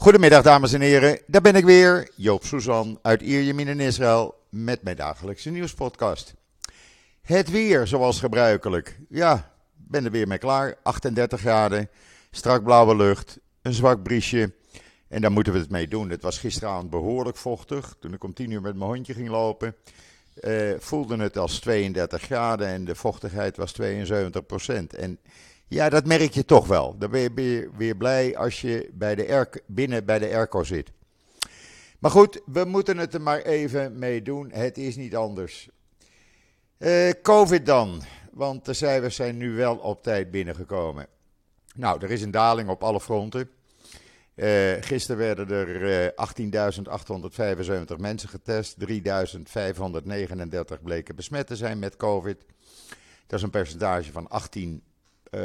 Goedemiddag dames en heren, daar ben ik weer, Joop Suzan uit Ierjemien in Israël met mijn dagelijkse nieuwspodcast. Het weer zoals gebruikelijk, ja, ben er weer mee klaar, 38 graden, strak blauwe lucht, een zwak briesje en daar moeten we het mee doen. Het was gisteravond behoorlijk vochtig, toen ik om 10 uur met mijn hondje ging lopen, uh, voelde het als 32 graden en de vochtigheid was 72 procent. En ja, dat merk je toch wel. Dan ben je weer blij als je bij de binnen bij de airco zit. Maar goed, we moeten het er maar even mee doen. Het is niet anders. Uh, Covid dan, want de cijfers zijn nu wel op tijd binnengekomen. Nou, er is een daling op alle fronten. Uh, gisteren werden er uh, 18.875 mensen getest. 3.539 bleken besmet te zijn met COVID. Dat is een percentage van 18 0,75%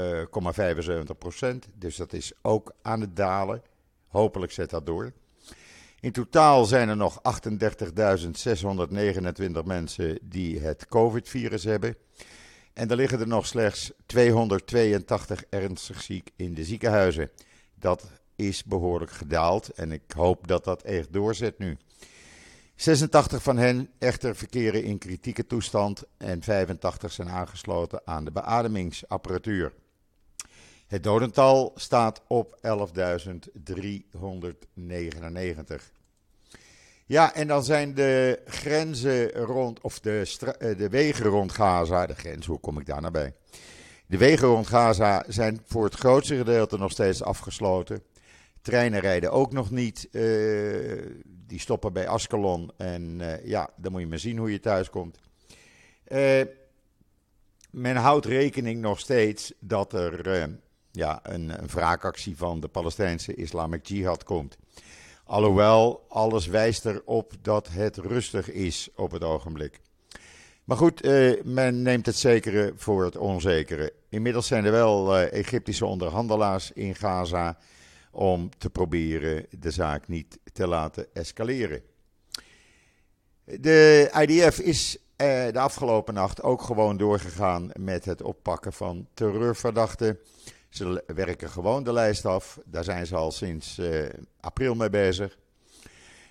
Dus dat is ook aan het dalen. Hopelijk zet dat door. In totaal zijn er nog 38.629 mensen die het COVID-virus hebben. En er liggen er nog slechts 282 ernstig ziek in de ziekenhuizen. Dat is behoorlijk gedaald en ik hoop dat dat echt doorzet nu. 86 van hen echter verkeren in kritieke toestand en 85 zijn aangesloten aan de beademingsapparatuur. Het dodental staat op 11.399. Ja, en dan zijn de grenzen rond, of de, eh, de wegen rond Gaza, de grens, hoe kom ik daar naar bij? De wegen rond Gaza zijn voor het grootste gedeelte nog steeds afgesloten. Treinen rijden ook nog niet. Uh, die stoppen bij Ascalon. En uh, ja, dan moet je maar zien hoe je thuis komt. Uh, men houdt rekening nog steeds dat er ja, een, een wraakactie van de Palestijnse Islamic Jihad komt. Alhoewel, alles wijst erop dat het rustig is op het ogenblik. Maar goed, eh, men neemt het zekere voor het onzekere. Inmiddels zijn er wel eh, Egyptische onderhandelaars in Gaza om te proberen de zaak niet te laten escaleren. De IDF is eh, de afgelopen nacht ook gewoon doorgegaan met het oppakken van terreurverdachten. Ze werken gewoon de lijst af. Daar zijn ze al sinds uh, april mee bezig.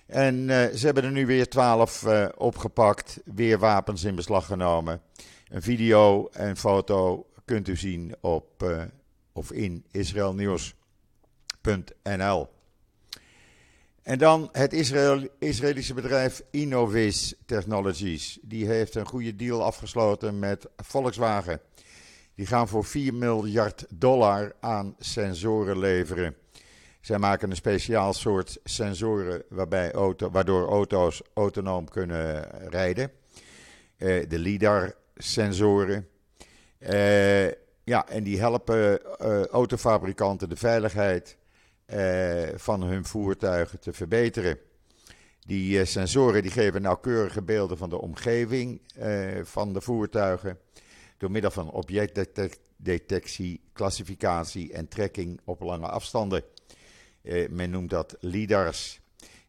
En uh, ze hebben er nu weer twaalf opgepakt, weer wapens in beslag genomen. Een video en foto kunt u zien op of in israelnieuws.nl. En dan het Israël, Israëlische bedrijf Innovis Technologies. Die heeft een goede deal afgesloten met Volkswagen. Die gaan voor 4 miljard dollar aan sensoren leveren. Zij maken een speciaal soort sensoren waarbij auto, waardoor auto's autonoom kunnen rijden. Uh, de LIDAR-sensoren. Uh, ja, en die helpen uh, autofabrikanten de veiligheid van hun voertuigen te verbeteren. Die sensoren die geven nauwkeurige beelden van de omgeving van de voertuigen door middel van objectdetectie, klassificatie en tracking op lange afstanden. Eh, men noemt dat LIDARs.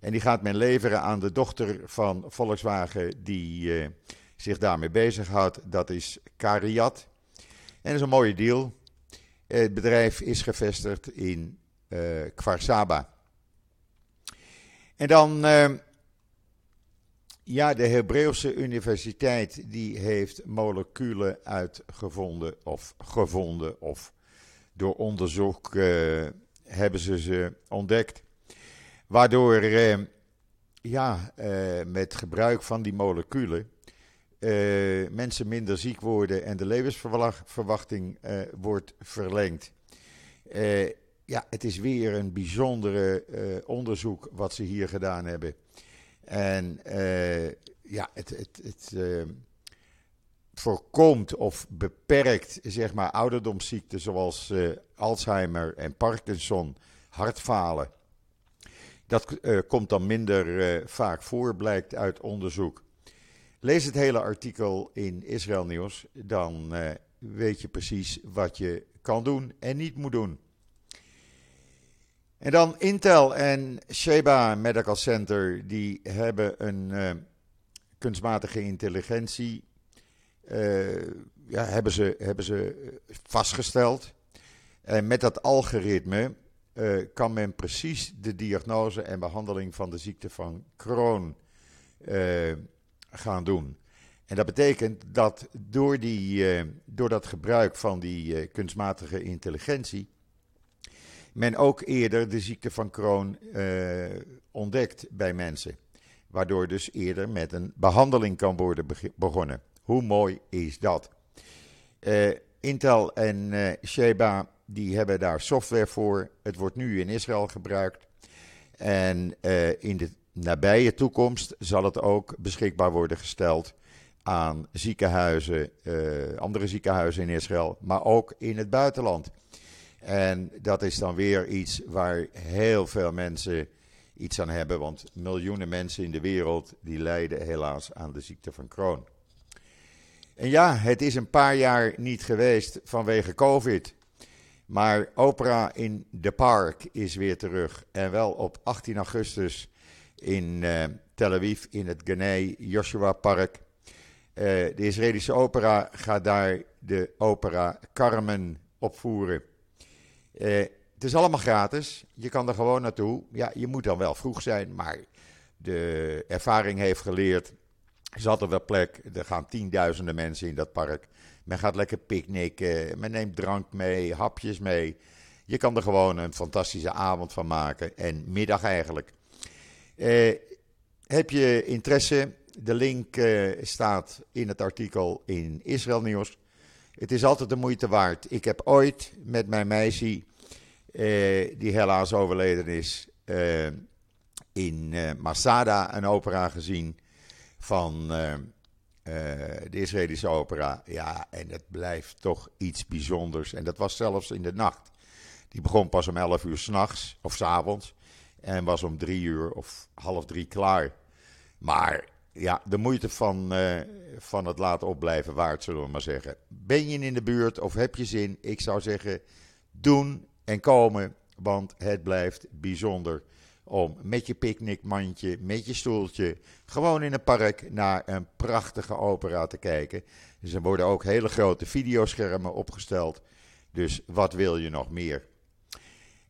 En die gaat men leveren aan de dochter van Volkswagen die eh, zich daarmee bezighoudt. Dat is Cariat. En dat is een mooie deal. Het bedrijf is gevestigd in Kwarsaba. En dan uh, ja, de Hebreeuwse Universiteit die heeft moleculen uitgevonden of gevonden of door onderzoek uh, hebben ze ze ontdekt. Waardoor uh, ja, uh, met gebruik van die moleculen mensen minder ziek worden en de levensverwachting wordt verlengd. Ja, het is weer een bijzondere onderzoek wat ze hier gedaan hebben. En uh, ja, het, het, het uh, voorkomt of beperkt zeg maar, ouderdomsziekten zoals Alzheimer en Parkinson, hartfalen. Dat komt dan minder vaak voor, blijkt uit onderzoek. Lees het hele artikel in Israël Nieuws, dan weet je precies wat je kan doen en niet moet doen. En dan Intel en Sheba Medical Center, die hebben een uh, kunstmatige intelligentie, uh, ja, hebben ze, hebben ze vastgesteld. En met dat algoritme eh, kan men precies de diagnose en behandeling van de ziekte van Crohn gaan doen. En dat betekent dat door, die, door dat gebruik van die kunstmatige intelligentie, men ook eerder de ziekte van Crohn ontdekt bij mensen. Waardoor dus eerder met een behandeling kan worden begonnen. Hoe mooi is dat? Intel en Sheba die hebben daar software voor. Het wordt nu in Israël gebruikt. En in de nabije toekomst zal het ook beschikbaar worden gesteld aan ziekenhuizen, andere ziekenhuizen in Israël, maar ook in het buitenland. En dat is dan weer iets waar heel veel mensen iets aan hebben, want miljoenen mensen in de wereld die lijden helaas aan de ziekte van Crohn. En ja, het is een paar jaar niet geweest vanwege COVID. Maar Opera in the Park is weer terug. En wel op 18 augustus in uh, Tel Aviv in het Genei Joshua Park. Uh, de Israëlische opera gaat daar de opera Carmen opvoeren. Uh, het is allemaal gratis. Je kan er gewoon naartoe. Ja, je moet dan wel vroeg zijn, maar de ervaring heeft geleerd. Er zat er wel plek. Er gaan tienduizenden mensen in dat park. Men gaat lekker picknicken, men neemt drank mee, hapjes mee. Je kan er gewoon een fantastische avond van maken en middag eigenlijk. Eh, heb je interesse? De link eh, staat in het artikel in Israël Nieuws. Het is altijd de moeite waard. Ik heb ooit met mijn meisje, eh, die helaas overleden is, eh, in eh, Masada een opera gezien van eh, uh, de Israëlische opera. Ja, en het blijft toch iets bijzonders. En dat was zelfs in de nacht. Die begon pas om 11 uur s'nachts of s avonds. En was om drie uur of half drie klaar. Maar ja, de moeite van, uh, van het laten opblijven waard, zullen we maar zeggen. Ben je in de buurt of heb je zin? Ik zou zeggen, doen en komen. Want het blijft bijzonder om met je picknickmandje, met je stoeltje, gewoon in een park naar een prachtige opera te kijken. Dus er worden ook hele grote videoschermen opgesteld. Dus wat wil je nog meer?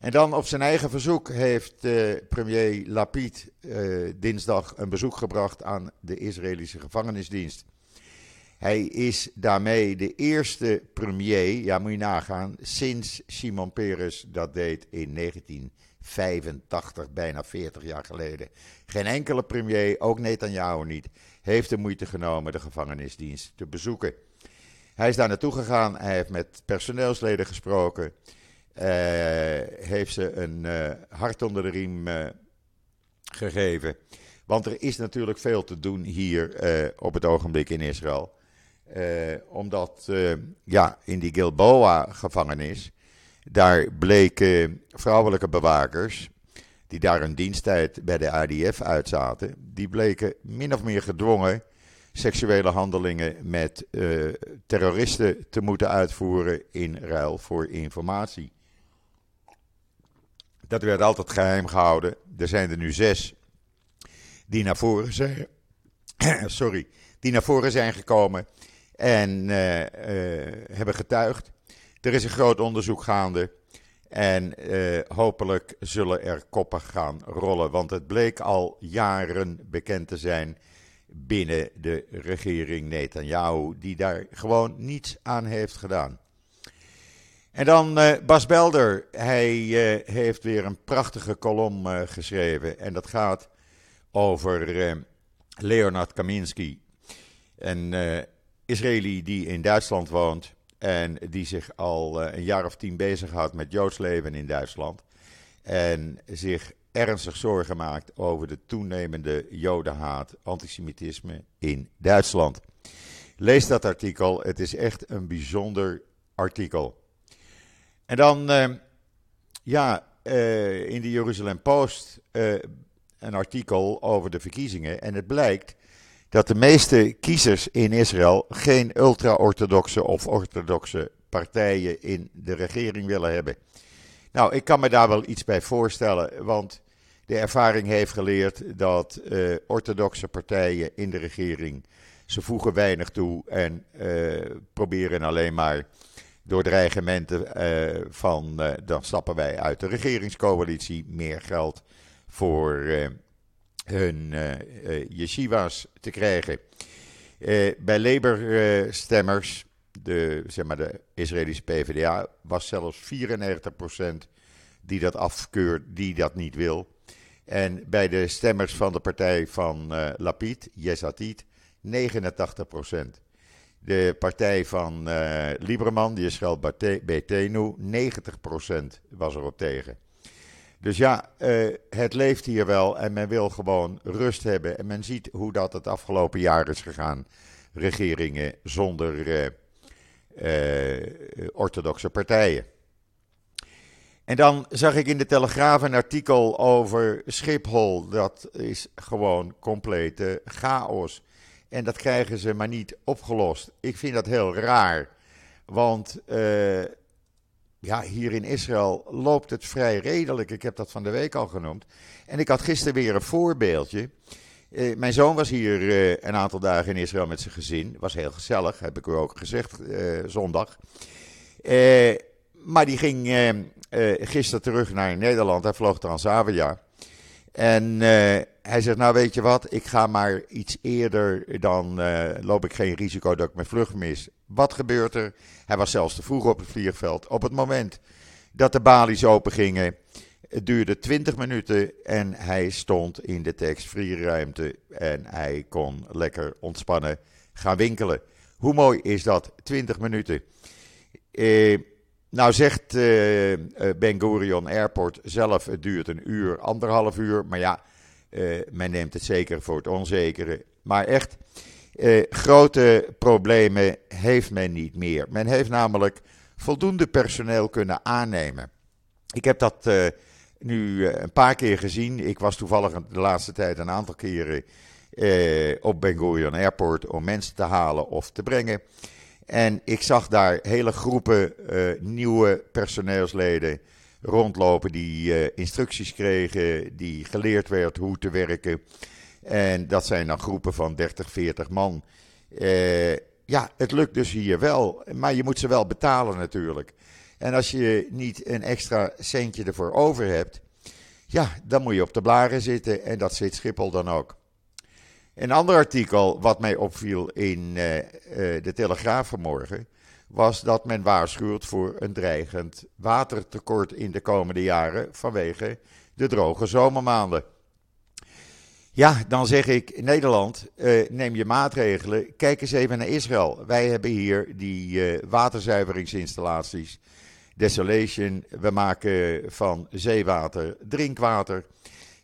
En dan op zijn eigen verzoek heeft uh, premier Lapid uh, dinsdag een bezoek gebracht aan de Israëlische gevangenisdienst. Hij is daarmee de eerste premier, ja moet je nagaan, sinds Simon Peres dat deed in 19 85, bijna 40 jaar geleden. Geen enkele premier, ook Netanyahu niet, heeft de moeite genomen de gevangenisdienst te bezoeken. Hij is daar naartoe gegaan, hij heeft met personeelsleden gesproken, uh, heeft ze een uh, hart onder de riem uh, gegeven. Want er is natuurlijk veel te doen hier op het ogenblik in Israël. omdat ja, in die Gilboa-gevangenis daar bleken vrouwelijke bewakers, die daar een diensttijd bij de ADF uitzaten, die bleken min of meer gedwongen seksuele handelingen met terroristen te moeten uitvoeren in ruil voor informatie. Dat werd altijd geheim gehouden. Er zijn er nu zes die naar voren zijn, sorry, die naar voren zijn gekomen en uh, uh, hebben getuigd. Er is een groot onderzoek gaande. En uh, hopelijk zullen er koppen gaan rollen. Want het bleek al jaren bekend te zijn binnen de regering Netanyahu, die daar gewoon niets aan heeft gedaan. En dan uh, Bas Belder. Hij uh, heeft weer een prachtige kolom geschreven. En dat gaat over Leonard Kaminski. Een Israëli die in Duitsland woont. En die zich al eh, een jaar of tien bezighoudt met Joods leven in Duitsland. En zich ernstig zorgen maakt over de toenemende jodenhaat, antisemitisme in Duitsland. Lees dat artikel, het is echt een bijzonder artikel. En dan, uh, ja, uh, in de Jeruzalem Post uh, een artikel over de verkiezingen. En het blijkt dat de meeste kiezers in Israël geen ultra-orthodoxe of orthodoxe partijen in de regering willen hebben. Nou, ik kan me daar wel iets bij voorstellen, want de ervaring heeft geleerd dat uh, orthodoxe partijen in de regering ze voegen weinig toe en proberen alleen maar door dreigementen uh, van dan stappen wij uit de regeringscoalitie, meer geld voor hun yeshiva's te krijgen. bij Labour-stemmers, de, zeg maar de Israëlische PvdA, was zelfs 94% die dat afkeurt, die dat niet wil. En bij de stemmers van de partij van Lapid, Yesatit, 89 De partij van uh, Lieberman, die is geld Betenu, 90% was erop tegen. Dus ja, uh, het leeft hier wel en men wil gewoon rust hebben. En men ziet hoe dat het afgelopen jaar is gegaan. Regeringen zonder orthodoxe partijen. En dan zag ik in de Telegraaf een artikel over Schiphol. Dat is gewoon complete chaos. En dat krijgen ze maar niet opgelost. Ik vind dat heel raar. Want uh, ja, hier in Israël loopt het vrij redelijk. Ik heb dat van de week al genoemd. En ik had gisteren weer een voorbeeldje. Uh, mijn zoon was hier uh, een aantal dagen in Israël met zijn gezin. Was heel gezellig, heb ik u ook gezegd, zondag. maar die ging gisteren terug naar Nederland. Hij vloog Transavia. En uh, hij zegt, nou weet je wat, ik ga maar iets eerder, dan uh, loop ik geen risico dat ik mijn vlucht mis. Wat gebeurt er? Hij was zelfs te vroeg op het vliegveld. Op het moment dat de balies open gingen, het duurde 20 minuten en hij stond in de tax-free ruimte en hij kon lekker ontspannen gaan winkelen. Hoe mooi is dat? 20 minuten. Eh nou zegt uh, Ben Gurion Airport zelf, het duurt een uur, anderhalf uur. Maar ja, uh, men neemt het zeker voor het onzekere. Maar echt, grote problemen heeft men niet meer. Men heeft namelijk voldoende personeel kunnen aannemen. Ik heb dat nu een paar keer gezien. Ik was toevallig de laatste tijd een aantal keren op Ben Gurion Airport om mensen te halen of te brengen. En ik zag daar hele groepen uh, nieuwe personeelsleden rondlopen die uh, instructies kregen, die geleerd werd hoe te werken. En dat zijn dan groepen van 30, 40 man. Uh, ja, het lukt dus hier wel, maar je moet ze wel betalen natuurlijk. En als je niet een extra centje ervoor over hebt, ja, dan moet je op de blaren zitten en dat zit Schiphol dan ook. Een ander artikel wat mij opviel in uh, uh, de Telegraaf vanmorgen was dat men waarschuwt voor een dreigend watertekort in de komende jaren vanwege de droge zomermaanden. Ja, dan zeg ik, Nederland, uh, neem je maatregelen. Kijk eens even naar Israël. Wij hebben hier die waterzuiveringsinstallaties. Desolation, we maken van zeewater drinkwater.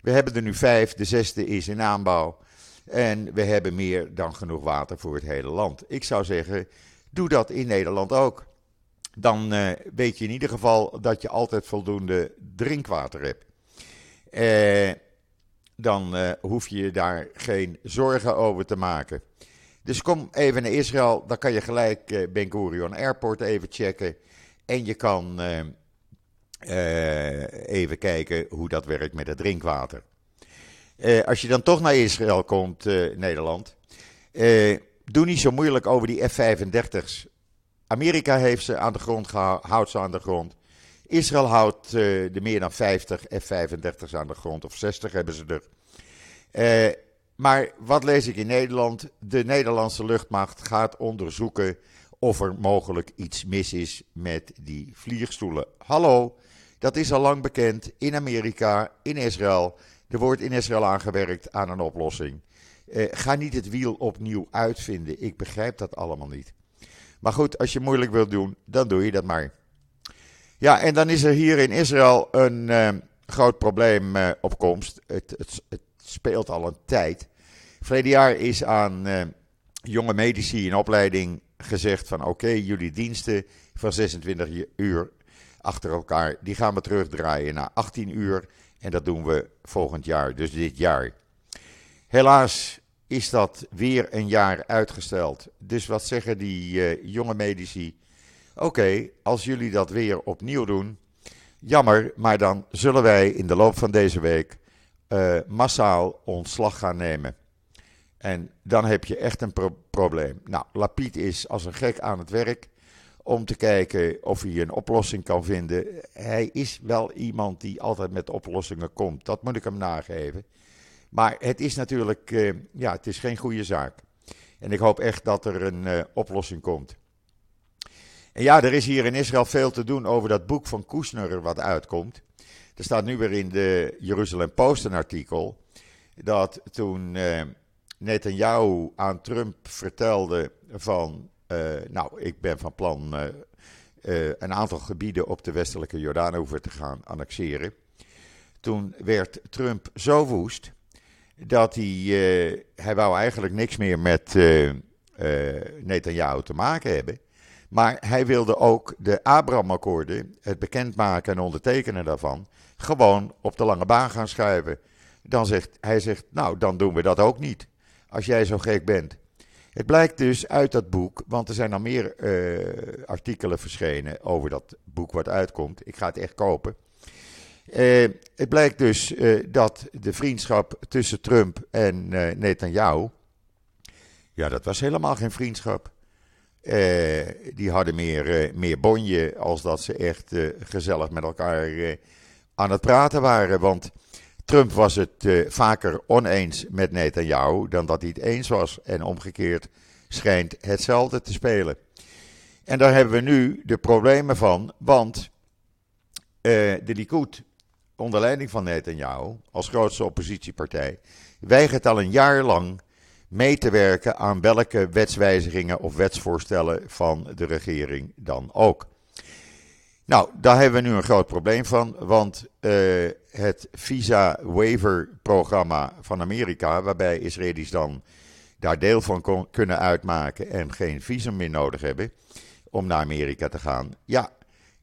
We hebben er nu vijf, de zesde is in aanbouw. En we hebben meer dan genoeg water voor het hele land. Ik zou zeggen, doe dat in Nederland ook. Dan uh, weet je in ieder geval dat je altijd voldoende drinkwater hebt. Uh, dan uh, hoef je daar geen zorgen over te maken. Dus kom even naar Israël, dan kan je gelijk Ben Gurion Airport even checken. En je kan even kijken hoe dat werkt met het drinkwater. Uh, als je dan toch naar Israël komt, uh, Nederland, uh, doe niet zo moeilijk over die F-35's. Amerika heeft ze aan de grond houdt ze aan de grond. Israël houdt de meer dan 50 F-35's aan de grond, of 60 hebben ze er. maar wat lees ik in Nederland? De Nederlandse luchtmacht gaat onderzoeken of er mogelijk iets mis is met die vliegstoelen. Hallo, dat is al lang bekend in Amerika, in Israël. Er wordt in Israël aangewerkt aan een oplossing. Uh, ga niet het wiel opnieuw uitvinden. Ik begrijp dat allemaal niet. Maar goed, als je moeilijk wilt doen, dan doe je dat maar. Ja, en dan is er hier in Israël een uh, groot probleem uh, op komst. Het, het, het, speelt al een tijd. Verleden jaar is aan jonge medici in opleiding gezegd van oké, jullie diensten van 26 uur achter elkaar, die gaan we terugdraaien naar 18 uur. En dat doen we volgend jaar, dus dit jaar. Helaas is dat weer een jaar uitgesteld. Dus wat zeggen die uh, jonge medici? Oké, als jullie dat weer opnieuw doen, jammer, maar dan zullen wij in de loop van deze week uh, massaal ontslag gaan nemen. En dan heb je echt een pro probleem. Nou, Lapid is als een gek aan het werk om te kijken of hij een oplossing kan vinden. Hij is wel iemand die altijd met oplossingen komt. Dat moet ik hem nageven. Maar het is natuurlijk, uh, ja, het is geen goede zaak. En ik hoop echt dat er een uh, oplossing komt. En ja, er is hier in Israël veel te doen over dat boek van Kushner wat uitkomt. Er staat nu weer in de Jeruzalem Post een artikel dat toen uh, Netanyahu aan Trump vertelde van, nou, ik ben van plan uh, een aantal gebieden op de westelijke Jordaanoever te gaan annexeren. Toen werd Trump zo woest dat hij, hij wou eigenlijk niks meer met Netanyahu te maken hebben. Maar hij wilde ook de Abraham-akkoorden, het bekendmaken en ondertekenen daarvan, gewoon op de lange baan gaan schuiven. Dan zegt hij, zegt, nou, dan doen we dat ook niet, als jij zo gek bent. Het blijkt dus uit dat boek, want er zijn al meer uh, artikelen verschenen over dat boek wat uitkomt. Ik ga het echt kopen. Uh, het blijkt dus uh, dat de vriendschap tussen Trump en Netanyahu, ja, dat was helemaal geen vriendschap. die hadden meer, meer bonje als dat ze echt gezellig met elkaar aan het praten waren. Want Trump was het uh, vaker oneens met Netanyahu dan dat hij het eens was. En omgekeerd schijnt hetzelfde te spelen. En daar hebben we nu de problemen van, want uh, de Likud, onder leiding van Netanyahu, als grootste oppositiepartij, weigert al een jaar lang mee te werken aan welke wetswijzigingen of wetsvoorstellen van de regering dan ook. Nou, daar hebben we nu een groot probleem van, want uh, het visa waiver programma van Amerika, waarbij Israëli's dan daar deel van kon, kunnen uitmaken en geen visum meer nodig hebben om naar Amerika te gaan. Ja,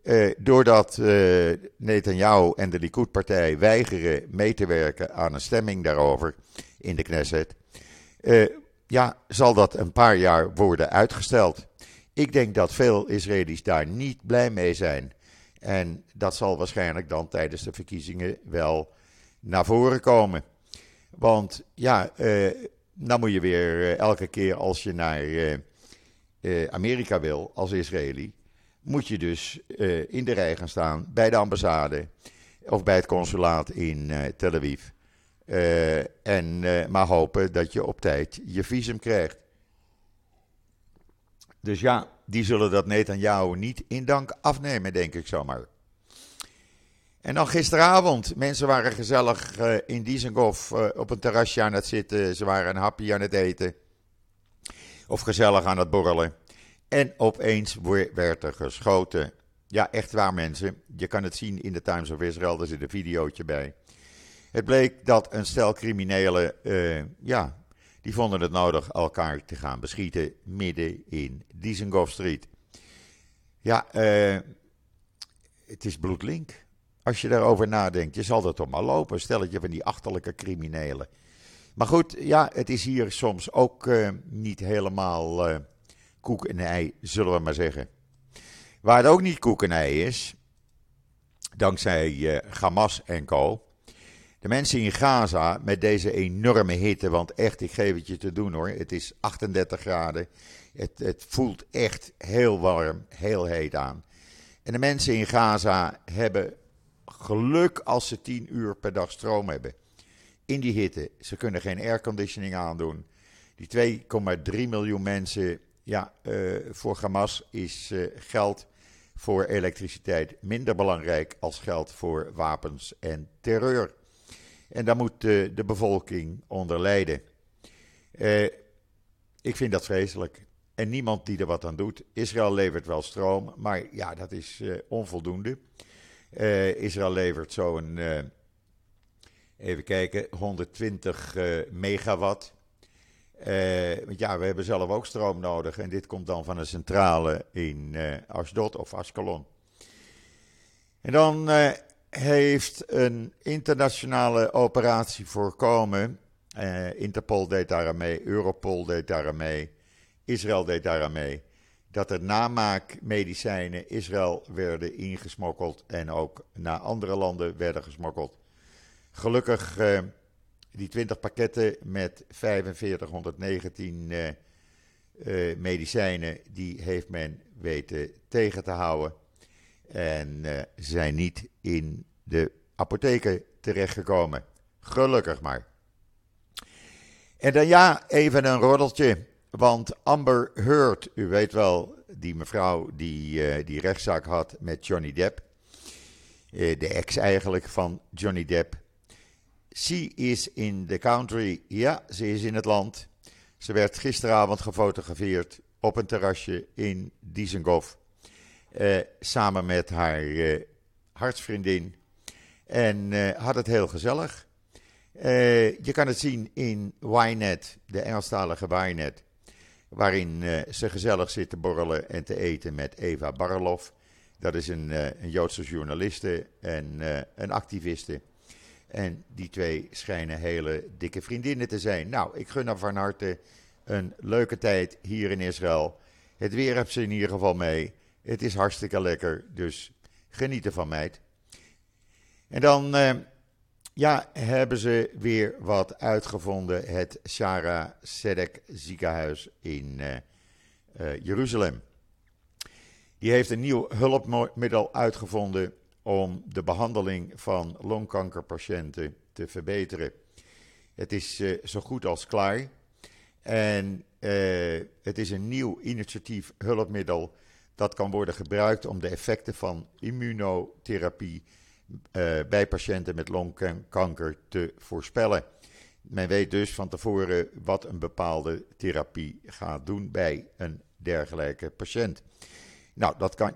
uh, doordat uh, Netanyahu en de Likud-partij weigeren mee te werken aan een stemming daarover in de Knesset, ja, zal dat een paar jaar worden uitgesteld. Ik denk dat veel Israëli's daar niet blij mee zijn. En dat zal waarschijnlijk dan tijdens de verkiezingen wel naar voren komen. Want ja, uh, dan moet je weer uh, elke keer als je naar uh, Amerika wil als Israëli, moet je dus in de rij gaan staan bij de ambassade of bij het consulaat in Tel Aviv. en maar hopen dat je op tijd je visum krijgt. Dus ja, die zullen dat Netanyahu niet in dank afnemen, denk ik zomaar. En dan gisteravond, mensen waren gezellig uh, in Dizengoff uh, op een terrasje aan het zitten. Ze waren een hapje aan het eten. Of gezellig aan het borrelen. En opeens werd er geschoten. Ja, echt waar mensen. Je kan het zien in de Times of Israel, er zit een videootje bij. Het bleek dat een stel criminelen, uh, ja, die vonden het nodig elkaar te gaan beschieten midden in Dizengoff Street. Ja, uh, het is bloedlink. Als je daarover nadenkt, je zal er toch maar lopen. Stelletje van die achterlijke criminelen. Maar goed, ja, het is hier soms ook uh, niet helemaal uh, koek en ei, zullen we maar zeggen. Waar het ook niet koek en ei is, dankzij Hamas en co. De mensen in Gaza met deze enorme hitte, want echt, ik geef het je te doen hoor. Het is 38 graden. Het, het voelt echt heel warm, heel heet aan. En de mensen in Gaza hebben geluk als ze 10 uur per dag stroom hebben. In die hitte. Ze kunnen geen airconditioning aandoen. Die 2,3 miljoen mensen, ja, uh, voor Hamas is uh, geld voor elektriciteit minder belangrijk als geld voor wapens en terreur. En daar moet de, de bevolking onder lijden. Uh, ik vind dat vreselijk. En niemand die er wat aan doet. Israël levert wel stroom, maar ja, dat is uh, onvoldoende. Israël levert zo'n, even kijken, 120 megawatt. want ja, we hebben zelf ook stroom nodig. En dit komt dan van een centrale in Ashdod of Ashkelon. En dan heeft een internationale operatie voorkomen. Uh, Interpol deed daar aan mee, Europol deed daar aan mee, Israël deed daar aan mee. Dat er namaakmedicijnen Israël werden ingesmokkeld en ook naar andere landen werden gesmokkeld. Gelukkig uh, die 20 pakketten met 4519 uh, uh, medicijnen, die heeft men weten tegen te houden. En uh, zijn niet in de apotheken terechtgekomen. Gelukkig maar. En dan ja, even een roddeltje. Want Amber Heard, u weet wel, die mevrouw die uh, die rechtszaak had met Johnny Depp. Uh, de ex eigenlijk van Johnny Depp. She is in the country. Ja, ze is in het land. Ze werd gisteravond gefotografeerd op een terrasje in Dizengoff. Uh, samen met haar hartsvriendin. En had het heel gezellig. je kan het zien in Ynet, de Engelstalige Ynet waarin ze gezellig zitten borrelen en te eten met Eva Barlof. Dat is een, een Joodse journaliste en een activiste. En die twee schijnen hele dikke vriendinnen te zijn. Nou, ik gun haar van harte een leuke tijd hier in Israël. Het weer heeft ze in ieder geval mee. Het is hartstikke lekker, dus geniet ervan, meid. En dan ja, hebben ze weer wat uitgevonden. Het Shara Sedek ziekenhuis in uh, uh, Jeruzalem. Die heeft een nieuw hulpmiddel uitgevonden om de behandeling van longkankerpatiënten te verbeteren. Het is uh, zo goed als klaar. En het is een nieuw initiatief hulpmiddel dat kan worden gebruikt om de effecten van immunotherapie uh, bij patiënten met longkanker te voorspellen. Men weet dus van tevoren wat een bepaalde therapie gaat doen bij een dergelijke patiënt. Nou, dat kan,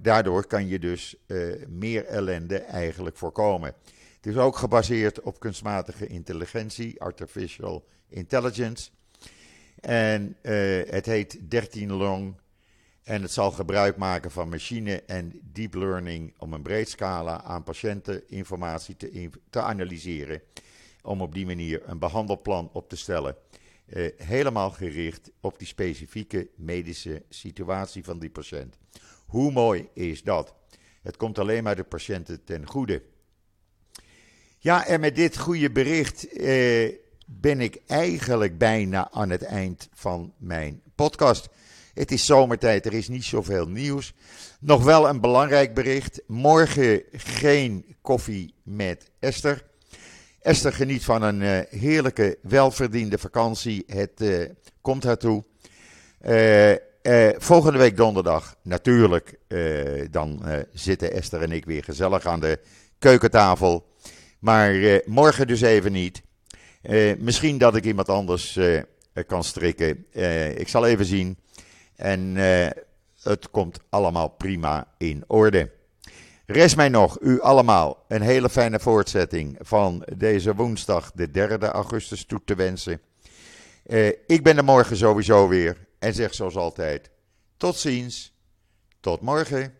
daardoor, kan je dus uh, meer ellende eigenlijk voorkomen. Het is ook gebaseerd op kunstmatige intelligentie, artificial intelligence. En uh, het heet 13 long en het zal gebruik maken van machine en deep learning om een breed scala aan patiënteninformatie te, te analyseren. Om op die manier een behandelplan op te stellen. Eh, helemaal gericht op die specifieke medische situatie van die patiënt. Hoe mooi is dat? Het komt alleen maar de patiënten ten goede. Ja, en met dit goede bericht eh, ben ik eigenlijk bijna aan het eind van mijn podcast. Het is zomertijd, er is niet zoveel nieuws. Nog wel een belangrijk bericht. Morgen geen koffie met Esther. Esther geniet van een uh, heerlijke, welverdiende vakantie. Het uh, komt haar toe. Uh, volgende week donderdag, natuurlijk, dan zitten Esther en ik weer gezellig aan de keukentafel. Maar morgen dus even niet. misschien dat ik iemand anders kan strikken. ik zal even zien. En uh, het komt allemaal prima in orde. Rest mij nog, u allemaal, een hele fijne voortzetting van deze woensdag, de 3 augustus, toe te wensen. Uh, ik ben er morgen sowieso weer en zeg zoals altijd: tot ziens, tot morgen.